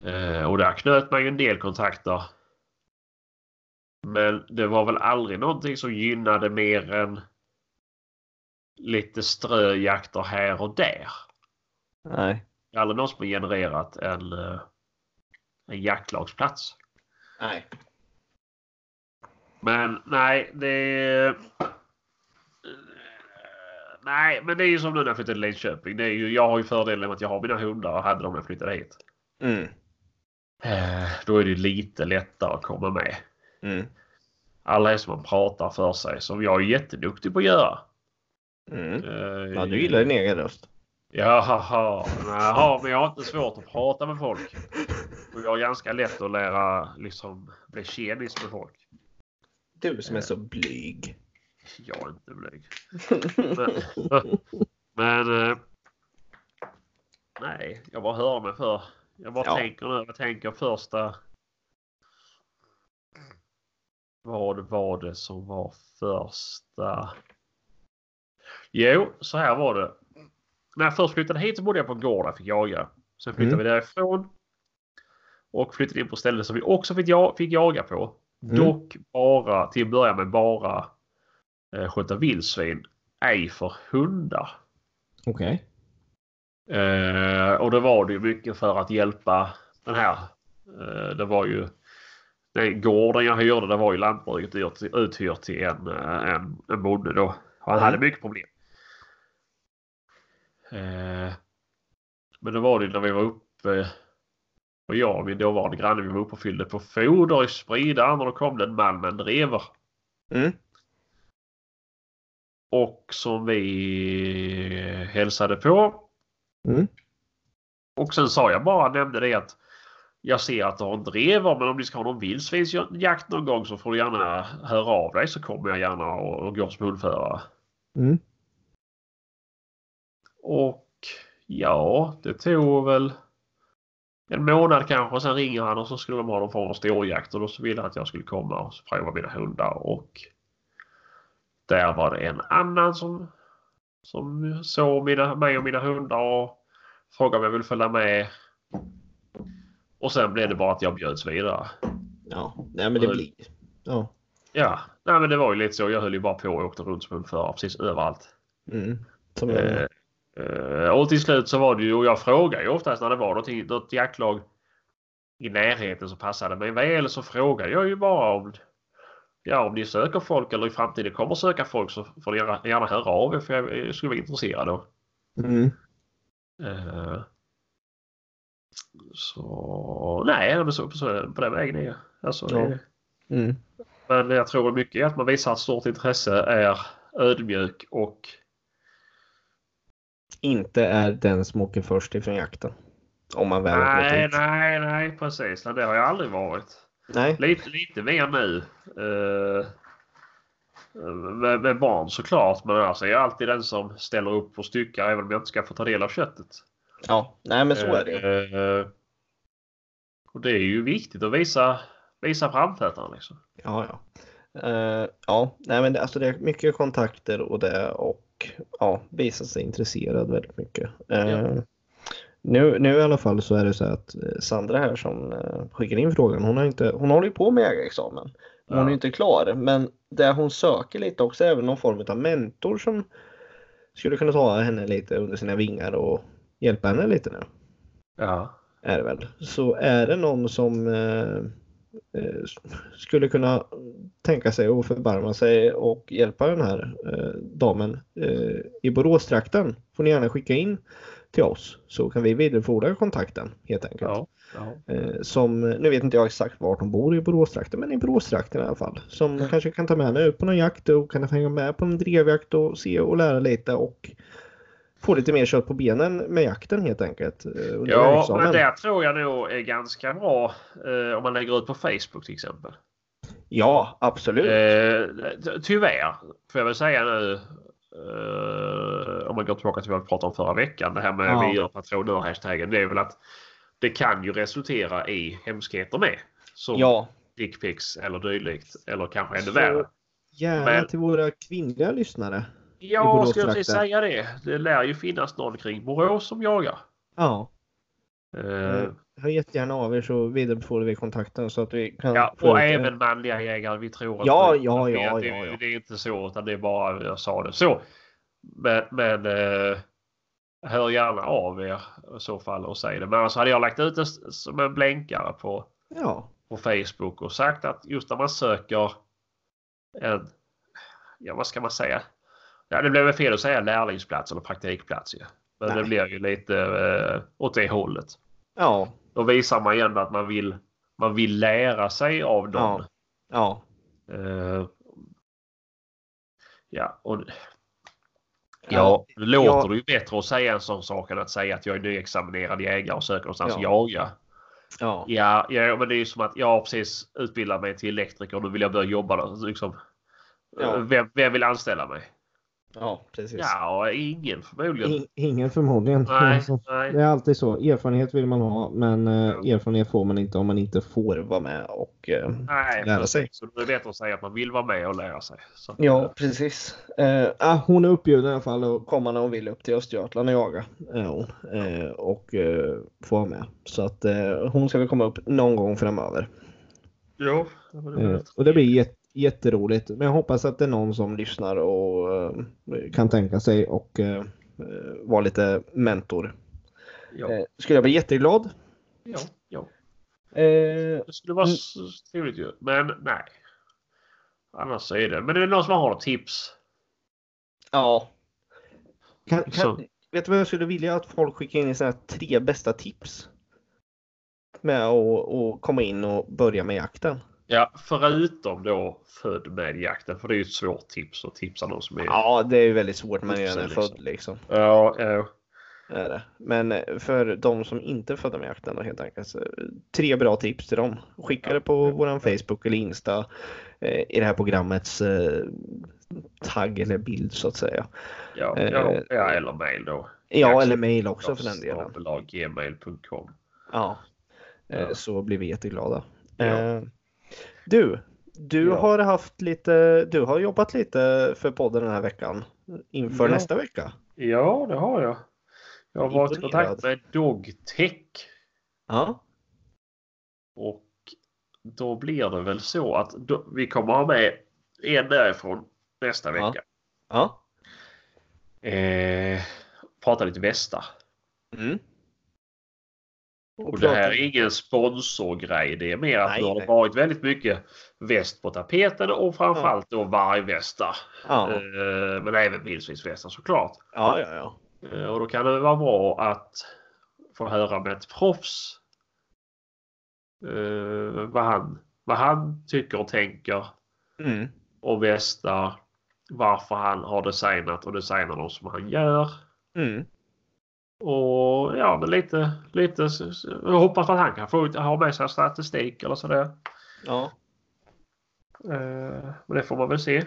Eh, och där knöt man ju en del kontakter. Men det var väl aldrig någonting som gynnade mer än lite ströjakter här och där. Nej. Det är aldrig någon som har genererat en, eh, en jaktlagsplats. Nej. Men nej, det... Nej, men det är ju som nu när jag flyttade till Linköping. Det är ju, jag har ju fördelen med att jag har mina hundar och hade dem när jag flyttade hit. Mm. Eh, Då är det lite lättare att komma med. Mm. Alla är som man pratar för sig som jag är jätteduktig på att göra. Mm. Eh, Ja, du gillar din egen röst. Jaha, jaha, men jag har inte svårt att prata med folk. Och jag har ganska lätt att lära liksom bli tjenis med folk. Du som är så blyg. Jag är inte blyg. Men, men eh, nej, jag bara hör mig för. Jag bara Ja. tänker nu, jag tänker första. Vad var det som var första? Jo, så här var det. När jag först flyttade hit så bodde jag på en gård där jag fick jaga. Sen flyttade Mm. vi därifrån. Och flyttade in på ställen som vi också fick, ja, fick jaga på. Mm. Dock bara, till att börja med bara eh, skjuta vildsvin. Ej för hundar. Okej. Eh, och då var det ju mycket för att hjälpa den här. Eh, det var ju den gården jag hyrde, det var ju lantbruket ut- uthyrt till en, eh, en, en bonde då. Och han Mm. hade mycket problem. Eh, men då var det när vi var uppe och jag och min dåvarande granne vi var uppe och fyllde på foder i spridaren och då kom det en man med en drever. Mm. Och som vi hälsade på. Mm. Och sen sa jag bara, nämnde det att jag ser att du har en drever men om du ska ha någon vildsvinsjakt någon gång så får du gärna höra av dig så kommer jag gärna och, och går som hundförare. Mm. Och ja, det tog väl en månad kanske och sen ringer han och så skulle de ha någon form av storjakt och då så ville han att jag skulle komma och prova mina hundar och där var det en annan som, som såg mina, mig och mina hundar och frågade om jag ville följa med. Och sen blev det bara att jag bjöds vidare. Ja, nej men det blir... Ja. Ja, nej men det var ju lite så. Jag höll ju bara på och åkte runt som hundförare precis överallt. Mm. Eh, eh, och till slut så var det ju, och jag frågar ju oftast när det var någonting, något jaktlag i närheten som passade mig väl så frågar jag ju bara om Ja, om ni söker folk eller i framtiden kommer söka folk så får ni gärna, gärna höra av er för jag, skulle vara intresserad. Då. Mm. Eh, så nej, men så, så, på den vägen är jag. Alltså, Ja. det- Mm. Men jag tror mycket att man visar ett stort intresse är ödmjuk och Inte är den som åker först ifrån jakten. Om man väl nej, nej, nej, precis. Det har jag aldrig varit. Nej. Lite, lite mer nu. Uh, med, med barn såklart. Men alltså jag är alltid den som ställer upp och styckar även om jag inte ska få ta del av köttet. Ja, nej men så är det ju. Eh, och det är ju viktigt att visa, visa framfötterna liksom. Ja, ja. Eh, ja, nej men det, alltså det är mycket kontakter och det och ja, visa sig intresserad väldigt mycket. Eh, Ja. nu, nu i alla fall så är det så att eh, Sandra här som uh, skickar in frågan, hon, har inte, hon håller ju på med jägarexamen. Hon Ja. är inte klar, men det hon söker lite också är väl någon form av mentor som skulle kunna ta henne lite under sina vingar och hjälpa henne lite nu. Ja. Är det väl. Så är det någon som eh, eh, skulle kunna tänka sig att förbarma sig och hjälpa den här eh, damen eh, i Boråstrakten får ni gärna skicka in till oss så kan vi vidarebefordra kontakten helt enkelt. Ja. ja. Eh, som, nu vet inte jag exakt vart hon bor i Boråstrakten men i Boråstrakten i alla fall. Som Ja. kanske kan ta med henne ut på någon jakt och kan hänga med på en drevjakt och se och lära lite och få lite mer kött på benen med jakten helt enkelt. eh, Ja, men det tror jag nog är ganska bra eh, om man lägger ut på Facebook till exempel. Ja, absolut. Eh, ty- tyvärr får jag väl säga nu. Eh, om man går tillbaka till vad vi pratade om förra veckan. Det här med Ja. vi gör patronör-hashtaggen. Det är väl att det kan ju resultera i hemskheter med. Som ja, dickpics eller dylikt. Eller kanske ännu värre. gärna men- till våra kvinnliga lyssnare. Ja, ska jag säga det. Det lär ju finnas någon kring Borås som jagar. Ja, Eh, hör jättegärna av er så vidarebefordrar vi kontakten så att vi kan Ja, och även manliga jägare. Vi tror Ja, inte, ja, det, ja, det, ja, ja. det är inte så utan det är bara jag sa det så. Men, men eh, hör gärna av er i så fall och säg det. Men alltså hade jag lagt ut det som en blänkare på, Ja, på Facebook och sagt att just när man söker en, ja vad ska man säga? Ja, det blev väl fel att säga lärlingsplats eller praktikplats ju. Men det Nej. blir ju lite eh, åt det hållet. ja, Då visar man igen att man vill, man vill lära sig av någon. ja, Eh, ja, och ja, det låter ja. det ju bättre att säga en sån sak än att säga att jag är nyexaminerad jägare och söker någonstans Ja. jaga. ja, Ja, ja, men det är ju som att jag har precis utbildat mig till elektriker och nu vill jag börja jobba. Liksom. Ja. Eh, Vem, vem vill anställa mig? Ja, precis. Ja, ingen förmodligen. In, ingen förmodligen. Nej, Alltså, nej. Det är alltid så. Erfarenhet vill man ha, men eh, Ja. erfarenhet får man inte om man inte får vara med och eh, nej lära precis. sig. Så det är bättre att säga att man vill vara med och lära sig. Så, Ja, precis. Eh, ah, hon är uppbjuden i alla fall att komma när hon vill upp till Östergötland och jaga. Är hon. Eh, och eh, få vara med. Så att eh, hon ska väl komma upp någon gång framöver. Ja, det Eh, och det blir jätteroligt. Men jag hoppas att det är någon som lyssnar och eh, kan tänka sig och eh, eh, vara lite mentor. ja, skulle jag bli jätteglad. ja, ja. Eh, Det skulle vara Mm. trevligt ju. Men nej. Annars är det. Men är det någon som har tips? ja. Kan, kan, vet du vad jag skulle vilja att folk skickar in i sina tre bästa tips? Med att komma in och börja med jakten. Ja, förutom då född med jakten. För det är ju ett svårt tips att tipsa någon som är... Ja, det är ju väldigt svårt när man är Liksom. född liksom. ja, ja. Är det. Men eh, för de som inte är födda med jakten då helt enkelt. Så, tre bra tips till dem. Skicka det på våran Facebook eller Insta eh, i det här programmets eh, tagg eller bild så att säga. Ja, Eh, ja, eller mail då. Ja, eller mail också för den delen. Gmail.com. Ja. Eh, Ja. Så blir vi jätteglada. Ja. Du, du Ja. har haft lite, du har jobbat lite för podden den här veckan inför Ja. nästa vecka. Ja, det har jag. Jag har varit i kontakt med Dogtech Ja, och då blir det väl så att då, vi kommer ha med en därifrån nästa Ja. vecka. ja. Eh, prata lite västar. Mm. Och det här är ingen sponsorgrej. Det är mer att Nej, det har nej. varit väldigt mycket väst på tapeten och framförallt då vargvästar. Ja, Eh, men även vildsvinsvästar såklart. ja, ja. ja. Eh, och då kan det vara bra att få höra med ett proffs eh, vad, han, vad han tycker och tänker Mm. om västar. Varför han har designat och designar dem som han gör. Mm. Och ja, men lite, lite. Jag hoppas att han kan få ut, ha med sig statistik eller sådär. Ja. Eh, men det får man väl se.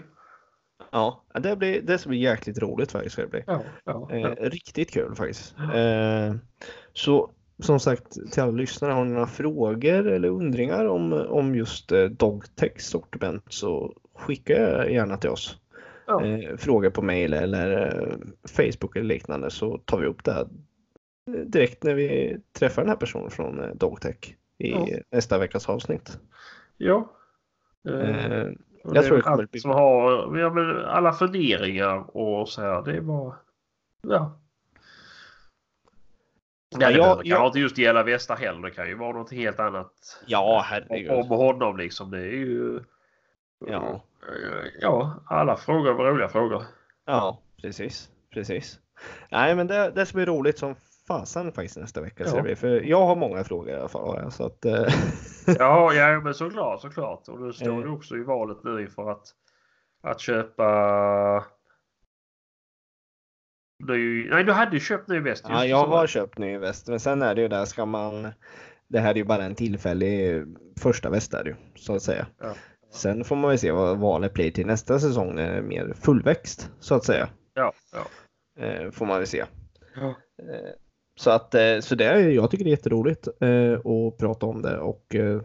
Ja, det, blir, det ska bli jäkligt roligt faktiskt. Det bli. Ja, ja, Eh, riktigt kul faktiskt. Eh, så som sagt till alla lyssnare, har ni några frågor eller undringar om, om just eh, Dogtex sortiment så skicka gärna till oss. Ja. Eh, frågor på mail eller eh, Facebook eller liknande så tar vi upp det här eh, direkt när vi träffar den här personen från eh, Dogtech i Ja. nästa veckas avsnitt. ja. Eh, jag tror det kommer bli- som har ja, men alla funderingar och så här. Det är bara. Ja. Nej, det jag- inte just gälla västar heller. Det kan ju vara något helt annat. ja, herregud. Om honom liksom. Det är ju. Ja. Ja, alla frågor var roliga frågor. Ja, precis. precis. Nej, men det, det ska bli roligt som fasen faktiskt nästa vecka. Ja. Det, för jag har många frågor i alla fall. Så att, eh, Ja, ja men såklart, såklart. Och du står Eh. också i valet nu inför att, att köpa ny... Nej, du hade ju köpt ny väst. ja, jag har köpt ny väst. Men sen är det ju där ska man. Det här är ju bara en tillfällig första väst där ju så att säga. Ja. Sen får man väl se vad valet blir till nästa säsong när det är mer fullväxt så att säga. Ja, ja. Eh, får man väl se. Ja. Eh, Så att eh, så det är, jag tycker det är jätteroligt eh, att prata om det och eh,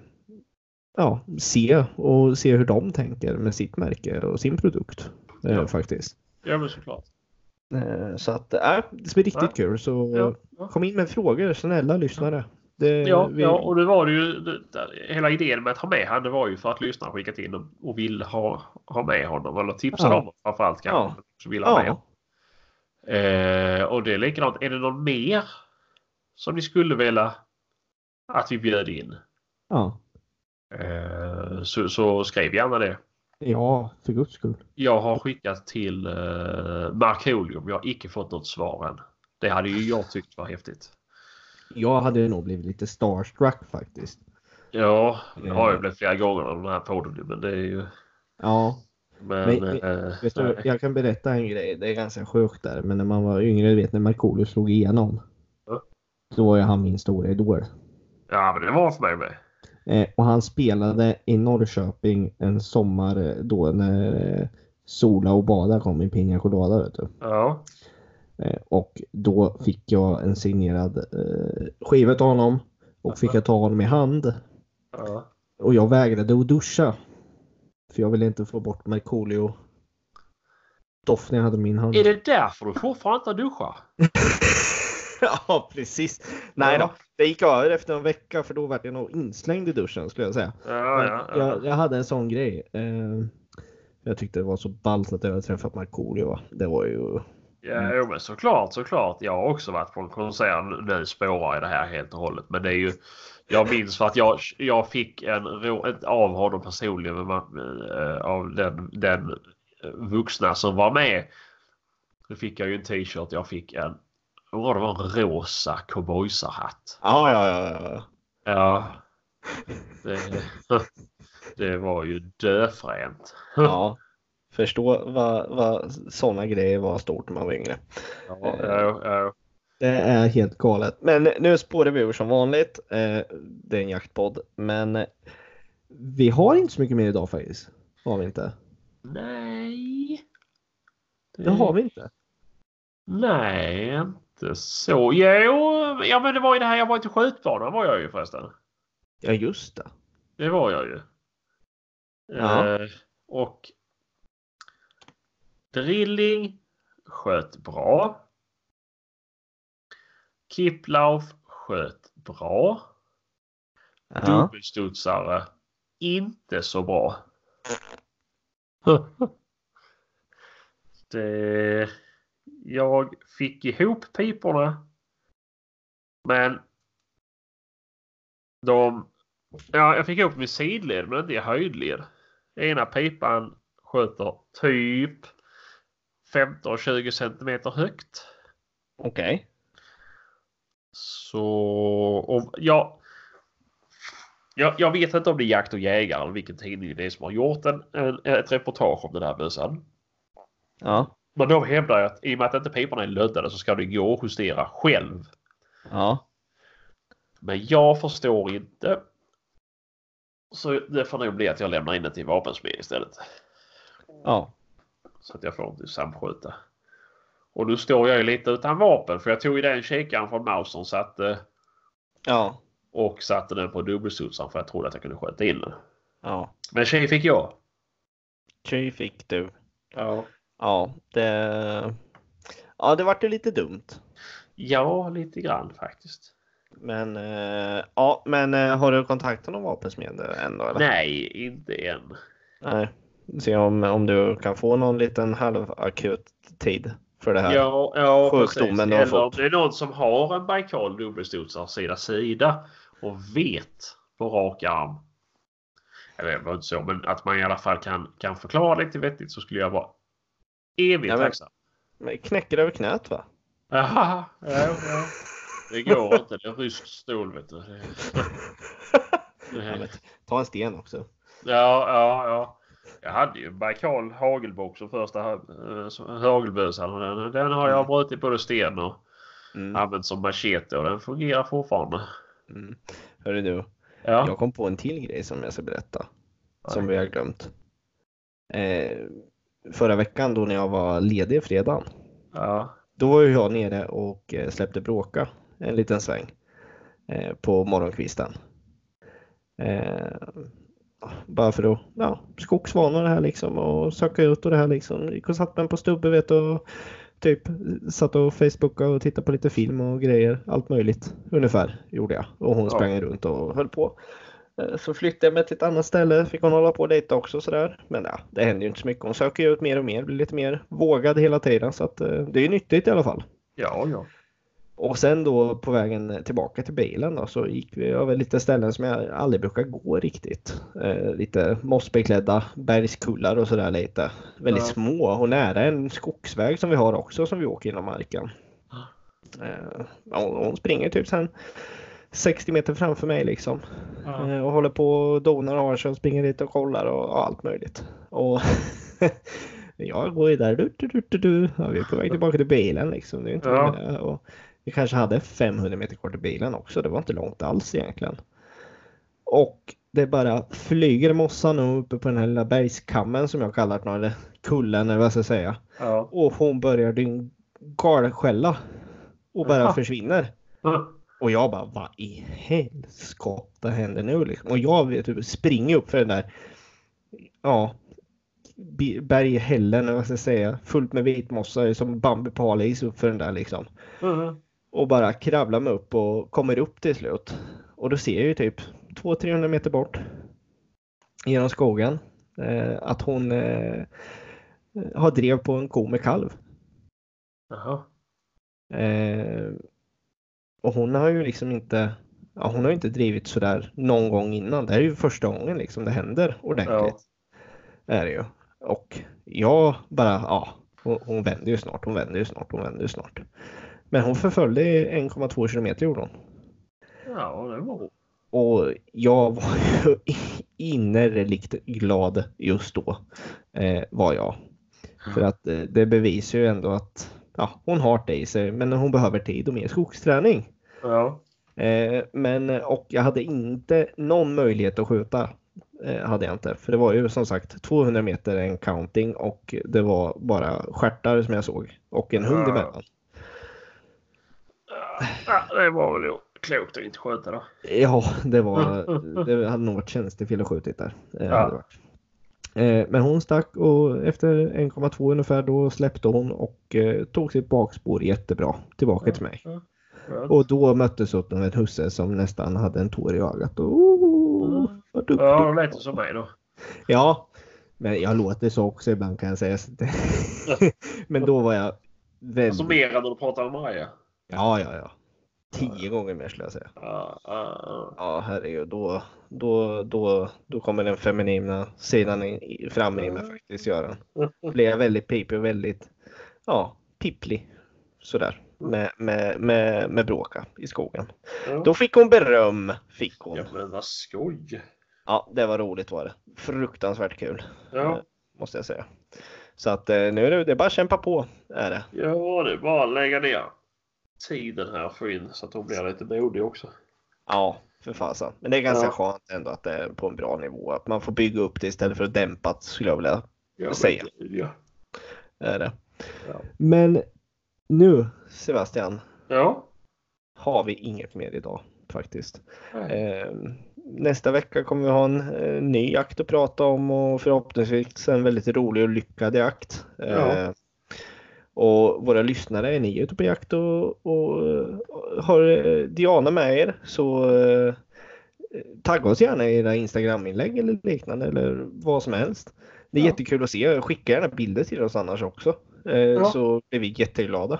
ja, se och se hur de tänker med sitt märke och sin produkt eh, Ja. faktiskt. ja men såklart. Så att äh, det ska bli riktigt Ja. kul så Ja, ja. kom in med frågor snälla lyssnare. Det, Ja, vi, ja, och det var det ju. Hela idén med att ha med han det var ju för att lyssnarna skickat in och, och vill ha, ha med honom. Eller tipsa Ja. framförallt kanske. Ja. Som vill ha med ja, Eh, och det är likadant. Är det någon mer som ni skulle vilja att vi bjöd in? ja, Eh, så, så skriv gärna det. ja, för guds skull. Jag har skickat till eh, Markoolium. Jag har icke fått något svar än. Det hade ju jag tyckt var häftigt. Jag hade nog blivit lite starstruck faktiskt. Ja, det har jag blivit flera gånger av den här podden. Men det är ju... Ja, Men... Men, eh, vet du, jag kan berätta en grej. Det är ganska sjukt där. Men när man var yngre, du vet när Markoolio slog igenom. Ja. Då var ju han min stora idol. Ja, men det var för mig med. Eh, och han spelade i Norrköping en sommar eh, då när eh, Sola och Bada kom i Pinga Colada. Vet du. Ja. Eh, och då fick jag en signerad eh, skiva av honom. Och fick jag ta honom i hand. ja. Och jag vägrade att duscha. För jag ville inte få bort Markoolio doften jag hade min hand. Är det därför du fortfarande inte duschar? ja, precis. Nej Ja. då, det gick över efter en vecka för då var jag nog inslängd i duschen skulle jag säga. Ja, ja, ja. Jag, jag hade en sån grej. Eh, jag tyckte det var så ballt att jag hade träffat Markoolio. Det var ju... Ja, jo, men såklart, såklart. Jag har också varit på en konsert. Nu spårar i det här helt och hållet. Men det är ju... Jag minns för att jag, jag fick en av honom personligen. Eh, av den, den vuxna som var med. Då fick jag ju en t-shirt. Jag fick en... Vad det? var en rosa cowboysarhatt. Ja, ja, ja. ja. Ja. Det, det var ju döfränt. ja. Förstå vad, vad sådana grejer var stort när man var yngre. Ja, ja, ja. Det är helt galet. Men nu spårar vi ur som vanligt. Eh, det är en jaktpodd. Men eh, vi har inte så mycket mer idag faktiskt. Har vi inte. Nej. Det har vi inte. Nej, inte så. Jo, ja men det var ju det här jag var till skjutbanan var jag ju förresten. Ja, just det. Det var jag ju. Ja. Eh, och Drilling sköt bra. Kiplauf sköt bra. Ja. Dubbelstudsare inte så bra. Det, jag fick ihop piporna. Men de... Ja, jag fick ihop i sidled men inte i höjdled. Ena pipan sköter typ 15-20 centimeter högt. Okej. Så... Och jag, jag, jag vet inte om det är Jakt och Jägare eller vilken tidning det är som har gjort en, en, ett reportage om den här bössan. Ja. Men de hävdar att i och med att inte piporna är löddade så ska det gå att justera själv. Ja. Men jag förstår inte. Så det får nog bli att jag lämnar in det till vapensmed istället. Ja. Så att jag får inte samsköta. Och nu står jag ju lite utan vapen för jag tog ju den kikaren från Mausern satte, Ja. och satte den på dubbelstudsaren för jag trodde att jag kunde sköta in den. Ja. Men tjej fick jag. Tjej fick du. Ja. Ja, det... Ja, det vart ju lite dumt. Ja, lite grann faktiskt. Men eh, ja, men eh, har du kontaktat någon vapensmed än då? Eller? Nej, inte än. Nej. Se om, om du kan få någon liten halvakut tid för det här. Ja, ja Sjukdomen precis. Eller om det är någon som har en Baikal dubbelstudsare sida sida och vet på rak arm. Eller inte så, men att man i alla fall kan, kan förklara lite vettigt så skulle jag vara evigt Ja, men- tacksam. Men knäcker över knät va? Jaha, ja, ja. Det går inte. Det är ryskt stål vet du. Ja, ta en sten också. Ja, ja, ja. Jag hade ju Baikal hagelbox som första uh, hagelbössan. och Den, har jag brutit både sten och Mm. använt som machete och den fungerar fortfarande. Mm. Hörru du, Ja. jag kom på en till grej som jag ska berätta. Som Ja. vi har glömt. Eh, förra veckan då när jag var ledig fredagen. ja. Då var jag nere och eh, släppte bråka en liten sväng eh, på morgonkvisten. Eh, bara för att, ja, skogsvanor det här liksom och söka ut och det här liksom. Gick och satt mig på stubbe vet och typ satt och facebookade och tittade på lite film och grejer. Allt möjligt ungefär gjorde jag. Och hon Ja. sprang runt och höll på. Eh, Så flyttade jag mig till ett annat ställe, fick hon hålla på lite också sådär. Men ja, det händer ju inte så mycket. Hon söker ju ut mer och mer, blir lite mer vågad hela tiden. Så att eh, det är nyttigt i alla fall. Ja, ja. Och sen då på vägen tillbaka till bilen då, så gick vi över lite ställen som jag aldrig brukar gå riktigt. Eh, lite mossbeklädda bergskullar och sådär lite. Väldigt Ja. små och nära en skogsväg som vi har också som vi åker genom marken. Eh, hon springer typ sen 60 meter framför mig liksom. Ja. Eh, och håller på och donar och har sig och springer dit och kollar och, och allt möjligt. Och jag går ju där, du, du, du, du, du. Ja, vi är på väg tillbaka till bilen liksom. Det är inte Ja. Vi kanske hade 500 meter kvar till bilen också. Det var inte långt alls egentligen. Och det bara flyger mossan uppe på den här lilla bergskammen som jag kallar den, eller kullen eller vad jag ska säga. Ja. Och hon börjar din galskälla och bara Jaha. försvinner. Och jag bara, vad i helskotta händer nu liksom? Och jag vet springer upp för den där, ja, berghällen, eller vad ska jag säga, fullt med vitmossa som Bambi Palis upp för den där liksom. Mm. Och bara kravlar mig upp och kommer upp till slut. Och då ser jag ju typ 200-300 meter bort genom skogen eh, att hon eh, har drev på en ko med kalv. Jaha. Eh, och hon har ju liksom inte, ja, hon har ju inte drivit sådär någon gång innan. Det här är ju första gången liksom det händer ordentligt. Är det ju. Och jag bara, ja, hon, hon vänder ju snart, hon vänder ju snart, hon vänder ju snart. Men hon förföljde i 1,2 kilometer gjorde hon. Ja, det var Och jag var ju innerligt glad just då. Eh, var jag. För att eh, det bevisar ju ändå att ja, hon har det i sig men hon behöver tid och mer skogsträning. Ja. Eh, men och jag hade inte någon möjlighet att skjuta. Eh, hade jag inte. För det var ju som sagt 200 meter en counting och det var bara stjärtar som jag såg. Och en hund Ja. emellan. Ja, det var väl klokt att inte skjuta då. Ja, det var, det hade nog varit tjänstefel att skjutit där. Eh, Ja. Eh, men hon stack och efter 1,2 ungefär då släppte hon och eh, tog sitt bakspår jättebra tillbaka till mig. Och då möttes upp med en husse som nästan hade en tår i ögat. Oh, vad duktig. Ja, det lät som mig då. Ja, men jag låter så också ibland kan jag säga. Men då var jag väldigt... Alltså mer än när du pratar med Maja. Ja, ja, ja. Tio gånger mer skulle jag säga. Ja, ja, ja. Ja, herregud. Då, då, då, då kommer den feminina sidan fram i mig faktiskt, Göran. Blev jag väldigt pipig och väldigt, ja, pipplig. Sådär. Med, med, med, med bråka i skogen. Ja. Då fick hon beröm, fick hon. Ja men vad skoj. Ja, det var roligt var det. Fruktansvärt kul, Ja, måste jag säga. Så att eh, nu är det, det är bara att kämpa på, är det. ja det är bara att lägga ner tiden här för in så att hon blir lite modig också. Ja, för fasen. Men det är ganska Ja. skönt ändå att det är på en bra nivå. Att man får bygga upp det istället för att dämpa det, skulle jag vilja Ja, Säga. gud, Ja. är det. Ja. Men nu, Sebastian, ja. har vi inget mer idag faktiskt. Eh, nästa vecka kommer vi ha en eh, ny jakt att prata om och förhoppningsvis en väldigt rolig och lyckad jakt. Eh, Ja. Och våra lyssnare, är ni ute på jakt och, och, och har eh, Diana med er så eh, tagga oss gärna i era Instagram-inlägg eller liknande eller vad som helst. Det är Ja. jättekul att se. Skicka gärna bilder till oss annars också. Eh, Så blir vi jätteglada.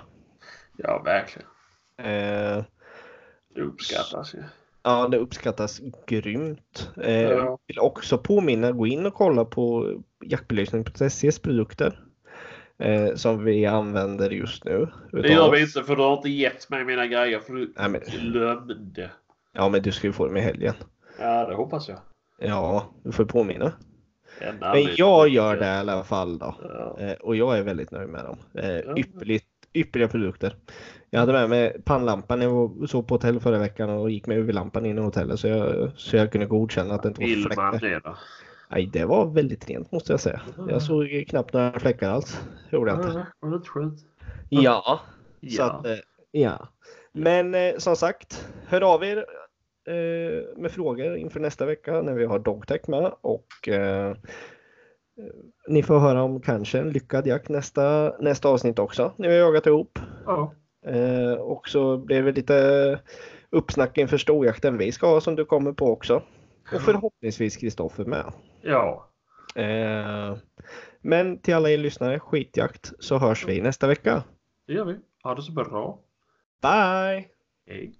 ja, verkligen. Eh, Det uppskattas ju. Ja, det uppskattas grymt. Eh, Ja. Vill också påminna, gå in och kolla på jaktbelysning.se's produkter eh, som vi använder just nu. Det gör vi inte för du har inte gett mig mina grejer för du Nej, men- glömde. Ja, men du ska ju få dem i helgen. Ja, det hoppas jag. Ja, du får påminna. En Men jag gör det i alla fall då. Ja. Eh, och jag är väldigt nöjd med dem. Eh, Ja. ypperligt, ypperliga produkter. Jag hade med mig pannlampan när jag sov på hotell förra veckan och gick med UV-lampan in i hotellet så jag, så jag kunde godkänna att det inte var Vill Nej, det var väldigt rent måste jag säga. Jag såg knappt några fläckar alls. Gjorde jag inte. Ja, det skönt? Ja, så Ja. att, eh, ja. Men eh, som sagt, hör av er eh, med frågor inför nästa vecka när vi har Dogtech med och eh, eh, ni får höra om kanske en lyckad jakt nästa, nästa avsnitt också när vi har jagat ihop. Ja. Eh, och så blir det lite uppsnack inför storjakten vi ska ha som du kommer på också. Och förhoppningsvis Kristoffer med. Ja. Eh, men till alla er lyssnare, skitjakt så hörs vi nästa vecka. Det gör vi. Ha det så bra. Bye! Hej.